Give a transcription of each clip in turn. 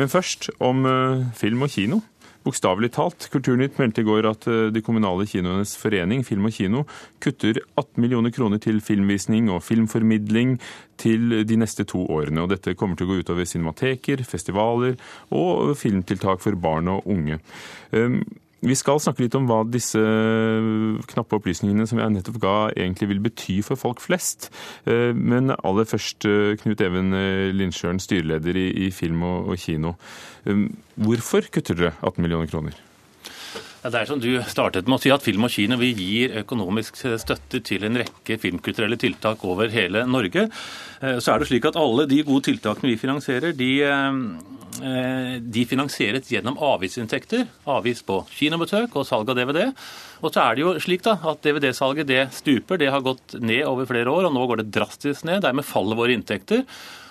Men først om film og kino. Bokstavelig talt. Kulturnytt meldte i går at eh, de kommunale kinoenes forening, Film og Kino, kutter 18 millioner kroner til filmvisning og filmformidling til de neste to årene. Og dette kommer til å gå utover cinemateker, festivaler og filmtiltak for barn og unge. Vi skal snakke litt om hva disse knappe opplysningene som jeg nettopp ga, egentlig vil bety for folk flest. Eh, men aller først, eh, Knut Even eh, Lindsjøen, styreleder i Film og Kino. Hvorfor kutter dere 18 millioner kroner? Det er som du startet med å si at Film og Kino vi gir økonomisk støtte til en rekke filmkulturelle tiltak over hele Norge. Så er det slik at alle de gode tiltakene vi finansierer, de de finansieres gjennom avgiftsinntekter. Avgift på kinobesøk og salg av DVD. Og så er det jo slik da, at DVD-salget det stuper. Det har gått ned over flere år, og nå går det drastisk ned. Dermed faller våre inntekter.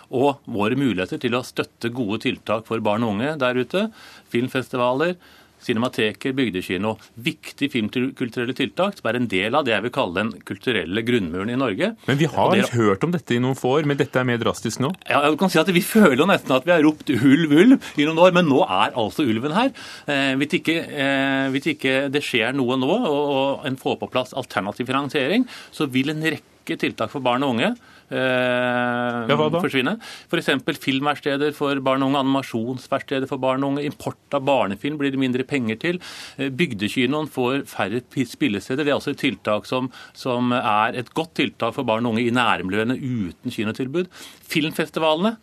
Og våre muligheter til å støtte gode tiltak for barn og unge der ute. Filmfestivaler, cinemateker, bygdekino. Viktige filmkulturelle tiltak som er en del av det jeg vil kalle den kulturelle grunnmuren i Norge. Men vi har det... hørt om dette i noen få år, men dette er mer drastisk nå? Ja, jeg kan si at Vi føler jo nesten at vi har ropt ulv, ulv i noen år, men nå er altså ulven her. Eh, hvis, ikke, eh, hvis ikke det skjer noe nå, og, og en får på plass alternativ finansiering, så vil en rekke tiltak for barn og unge eh, ja, forsvinne. F.eks. filmverksteder for barn og unge, animasjonsverksteder for barn og unge. Import av barnefilm blir det mindre penger til. Eh, bygdekinoen får færre spillesteder. Det er også et tiltak som, som er et godt tiltak for barn og unge i nærmiljøene uten kinotilbud. Filmfestivalene,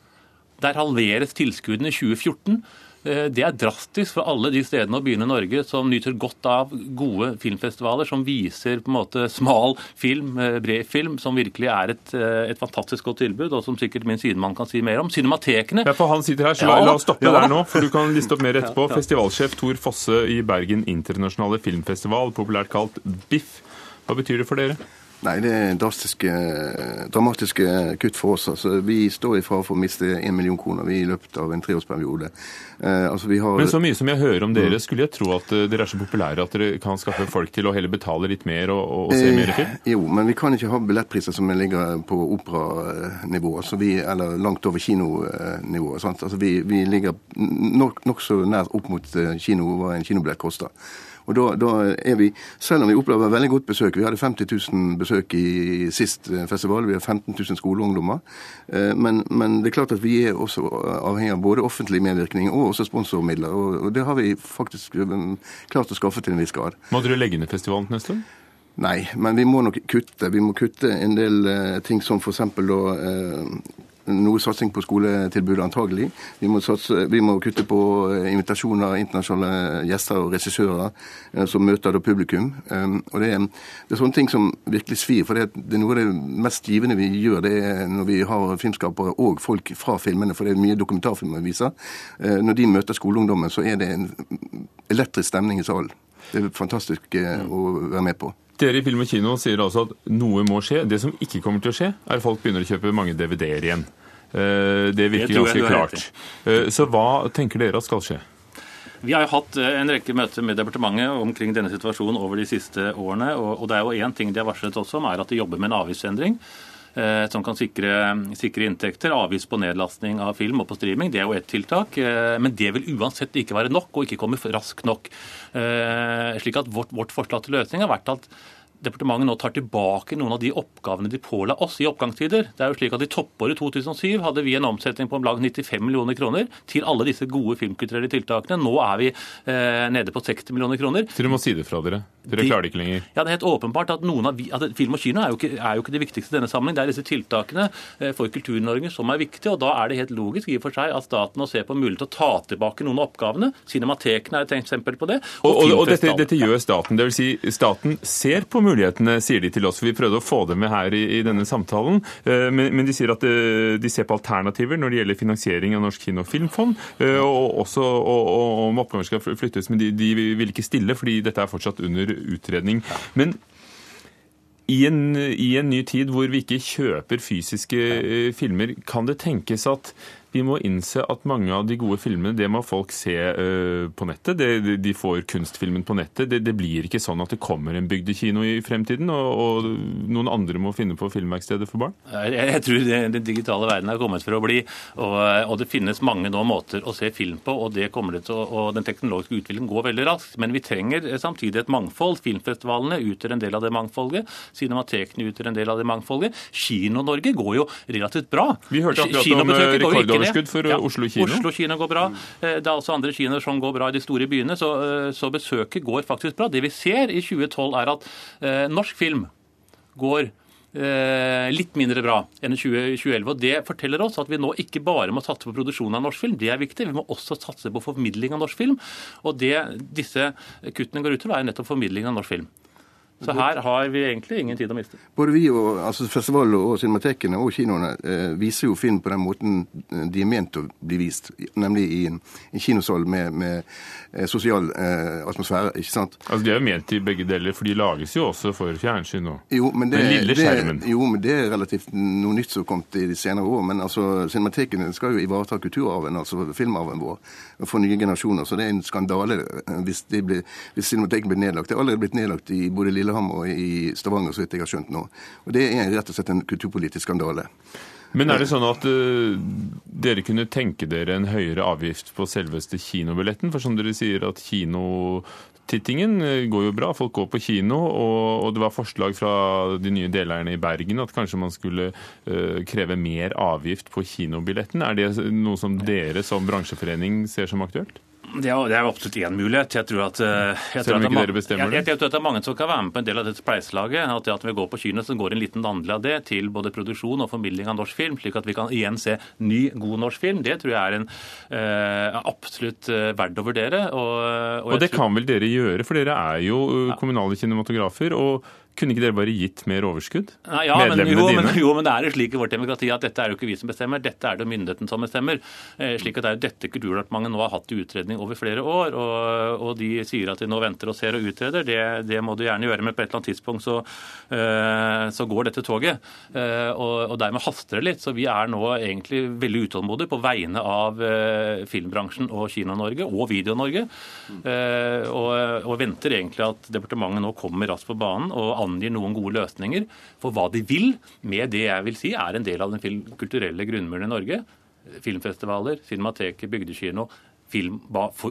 der halveres tilskuddene i 2014. Eh, det er drastisk for alle de stedene og byene i Norge som nyter godt av gode filmfestivaler som viser på en måte smal film, eh, bred film, som virkelig er et, eh, et fantastisk godt tilbud, og som sikkert min sidemann kan si mer om. Cinematekene Ja, for han sitter her, så la, la oss stoppe ja. der nå, for du kan liste opp mer etterpå. Festivalsjef Tor Fosse i Bergen internasjonale filmfestival, populært kalt BIFF. Hva betyr det for dere? Nei, det er drastiske, dramatiske kutt for oss. Altså, vi står i fare for å miste én million kroner i løpet av en treårsperiode. Eh, altså, har... Men så mye som jeg hører om dere, skulle jeg tro at uh, dere er så populære at dere kan skaffe folk til å heller betale litt mer og, og se eh, mer film? Jo, men vi kan ikke ha billettpriser som ligger på operanivå, altså eller langt over kinonivå. Altså, vi, vi ligger nokså nok nært opp mot kino, hva en kinobillett koster. Og da, da, er vi, Selv om vi opplever veldig godt besøk Vi hadde 50 000 besøk i sist eh, festival. Vi har 15 000 skoleungdommer. Eh, men, men, det er klart at vi er også avhengig av både offentlig medvirkning og også sponsormidler. Og, det har vi faktisk eh, klart å skaffe til en viss grad. Må dere legge ned festivalen neste år? Nei, men vi må nok kutte. Vi må kutte en del ting som f.eks. da noe satsing på skoletilbudet antagelig. Vi må, satse, vi må kutte på eh, invitasjoner av internasjonale gjester og regissører eh, som møter da publikum. Um, og det er, det er, sånne ting som virkelig svir. For det, er noe av det mest givende vi gjør, det er når vi har filmskapere og folk fra filmene, for det er mye dokumentarfilmer vi viser. Eh, når de møter skoleungdommen, så er det en elektrisk stemning i salen. Det er fantastisk å være med på. Dere i Film og Kino sier altså at noe må skje. Det som ikke kommer til å skje, er at folk begynner å kjøpe mange DVD-er igjen. Eh, det virker ganske klart. Eh, så hva tenker dere at skal skje? Vi har jo hatt eh, en rekke møter med departementet omkring denne situasjonen over de siste årene. Og det er jo én ting de har varslet også om, er at de jobber med en avgiftsendring som kan sikre, sikre, inntekter. Avgift på nedlastning av film og på streaming, det er jo ett tiltak. Men det vil uansett ikke være nok, og ikke komme raskt nok. Slik at vårt, vårt forslag til løsning har vært at departementet nå tar tilbake noen av de oppgavene de påla oss i oppgangstider. Det er jo slik at I toppåret 2007 hadde vi en omsetning på om lag 95 millioner kroner til alle disse gode filmkulturelle tiltakene. Nå er vi eh, nede på 60 millioner kroner. Så dere må si det fra dere? Dere de, klarer det ikke lenger? Ja, Det er helt åpenbart at, noen av, at film og kino er jo, ikke, er jo ikke det viktigste i denne sammenheng. Det er disse tiltakene eh, for Kultur-Norge som er viktige. og Da er det helt logisk i og for seg at staten nå ser på mulighet til å ta tilbake noen av oppgavene. Cinematekene er et eksempel på det. Og, og, og dette, dette, gjør staten. Det vil si, staten ser på mulighetene, sier de til oss. Vi prøvde å få dem med her i, i denne samtalen. Eh, men, men, de sier at eh, de ser på alternativer når det gjelder finansiering av Norsk kino- og filmfond, eh, og også om oppgaver skal flyttes. Men de, de vil ikke stille, fordi dette er fortsatt under utredning. Men i en, i en, ny tid hvor vi ikke kjøper fysiske filmer, kan det tenkes at vi må innse at mange av de gode filmene det må folk se uh, på nettet. Det, de får kunstfilmen på nettet. Det, det, blir ikke sånn at det kommer en bygdekino i fremtiden, og, og noen andre må finne på filmverkstedet for barn? Jeg, jeg tror den digitale verden er kommet for å bli, og, og, det finnes mange nå måter å se film på, og, det kommer det til, og den teknologiske utviklingen går veldig raskt. Men vi trenger samtidig et mangfold. Filmfestivalene utgjør en del av det mangfoldet. Cinematekene utgjør en del av det mangfoldet. Kino-Norge går jo relativt bra. Vi hørte akkurat om rekordoverskudd for ja, Oslo kino. Oslo kino går bra. Eh, det er også andre kinoer som går bra i de store byene, så, eh, så besøket går faktisk bra. Det vi ser i 2012 er at eh, norsk film går eh, litt mindre bra enn i 2011. og Det forteller oss at vi nå ikke bare må satse på produksjon av norsk film, det er viktig. Vi må også satse på formidling av norsk film. Og det disse kuttene går ut til, er nettopp formidling av norsk film. Så her har vi egentlig ingen tid å miste. Både vi og altså festivaler og cinematekene og kinoene eh, viser jo film på den måten eh, de er ment å bli vist, nemlig i en, en kinosal med, med eh, sosial eh, atmosfære. ikke sant? Altså De er jo ment i begge deler, for de lages jo også for fjernsyn nå. jo, men det, den lille skjermen. Det, jo, men det er relativt noe nytt som har kommet i de senere år. Men altså, cinematekene skal jo ivareta kulturarven, altså filmarven vår, for nye generasjoner. Så det er en skandale eh, hvis, hvis cinematekene blir nedlagt. Det er allerede blitt nedlagt i både Lille Lillehammer og i Stavanger, så vidt jeg har skjønt nå. Og Det er rett og slett en kulturpolitisk skandale. Men er det sånn at uh, dere kunne tenke dere en høyere avgift på selveste kinobilletten? For som dere sier at kinotittingen eh, går jo bra, folk går på kino. Og, og det var forslag fra de nye deleierne i Bergen at kanskje man skulle uh, kreve mer avgift på kinobilletten. Er det noe som dere som bransjeforening ser som aktuelt? Det er, det er absolutt én mulighet. Jeg tror at, eh, jeg tror at, det, er, det? Jeg, jeg, tror at det er mange som kan være med på en del av dette spleiselaget. At, at vi går på kino, så går en liten andel av det til både produksjon og formidling av norsk film, slik at vi kan igjen se ny, god norsk film. Det tror jeg er en uh, absolutt uh, verdt å vurdere. Og, og, og det tror... kan vel dere gjøre, for dere er jo kommunale kinematografer. og kunne ikke dere bare gitt mer overskudd? Ja, men, jo, men, jo, men det er jo slik i vårt demokrati at dette er jo ikke vi som bestemmer, dette er det myndigheten som bestemmer. Eh, slik at det er jo dette Kulturdepartementet nå har hatt i utredning over flere år. Og, og, de sier at de nå venter og ser og utreder. Det, det må du gjerne gjøre, men på et eller annet tidspunkt så, uh, så går dette toget. Uh, og, og, dermed haster det litt. Så vi er nå egentlig veldig utålmodige på vegne av filmbransjen og Kina-Norge og Video-Norge. Og, og, venter egentlig at departementet nå kommer raskt på banen. og angir noen gode løsninger for hva de vil med det jeg vil si er en del av den kulturelle grunnmuren i Norge. Filmfestivaler, Cinemateket, bygdekino, film,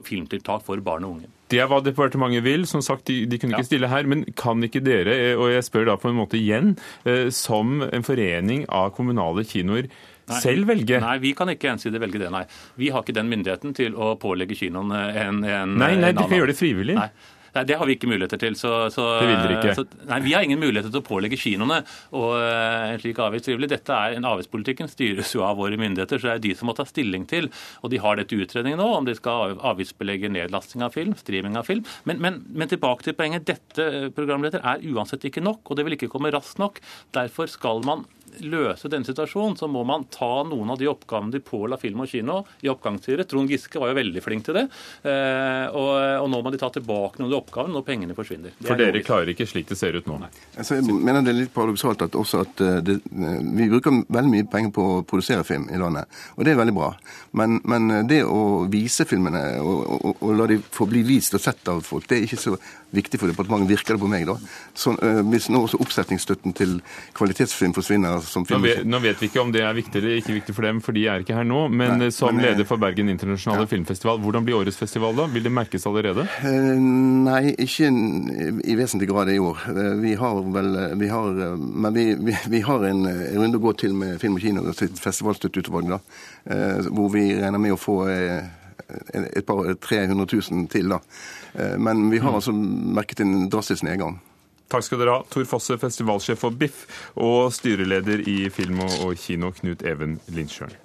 filmtiltak for barn og unge. Det er hva departementet vil. Som sagt, de, de kunne ikke stille her. Men kan ikke dere, eh, og jeg spør da på en måte igjen, eh, som en forening av kommunale kinoer, Nei, selv velge? Nei, vi kan ikke ensidig velge det, nei. Vi har ikke den myndigheten til å pålegge kinoen en, en Nei, nei, dere kan gjøre det frivillig. Nei. Nei, Det har vi ikke muligheter til. Så, så, det vil dere ikke? Så, nei, Vi har ingen muligheter til å pålegge kinoene og uh, en slik avgift. Dette er en Avgiftspolitikken styres jo av våre myndigheter, så det er de som må ta stilling til. Og de har dette utredningen nå, om de skal avgiftsbelegge nedlasting av film, streaming av film. Men, men, men tilbake til poenget. Dette eh, programleder er uansett ikke nok, og det vil ikke komme raskt nok. Derfor skal man løse denne situasjonen, så må man ta noen av de oppgavene de påla film og kino i oppgangstider. Trond Giske var jo veldig flink til det. Eh, og, og nå må de ta tilbake noen av de oppgavene når pengene forsvinner. For dere klarer ikke slik det ser ut nå? Altså, jeg mener det er litt paradoksalt at også at eh, det, eh, vi bruker veldig mye penger på å produsere film i landet, og det er veldig bra. Men, men det å vise filmene og, og, og la de få bli vist og sett av folk, det er ikke så viktig for departementet, virker det på meg. da. Så, hvis nå også oppsetningsstøtten til kvalitetsfilm forsvinner nå vet, nå vet, vi ikke om det er viktig eller ikke viktig for dem, for de er ikke her nå. Men Nei, som men, eh, leder for Bergen internasjonale ja. filmfestival, hvordan blir årets festival da? Vil det merkes allerede? Eh, nei, ikke i vesentlig grad i år. Eh, vi har vel vi har, Men vi, vi, vi har en runde å gå til med Film og Kino sitt festivalstøtteutvalg, da, hvor vi regner med å få et par 300 000 til. da. Men vi har mm. altså merket en drastisk nedgang. Takk skal dere ha, Tor Fosse, festivalsjef for BIFF, og styreleder i Film og kino, Knut Even Lindsjøen.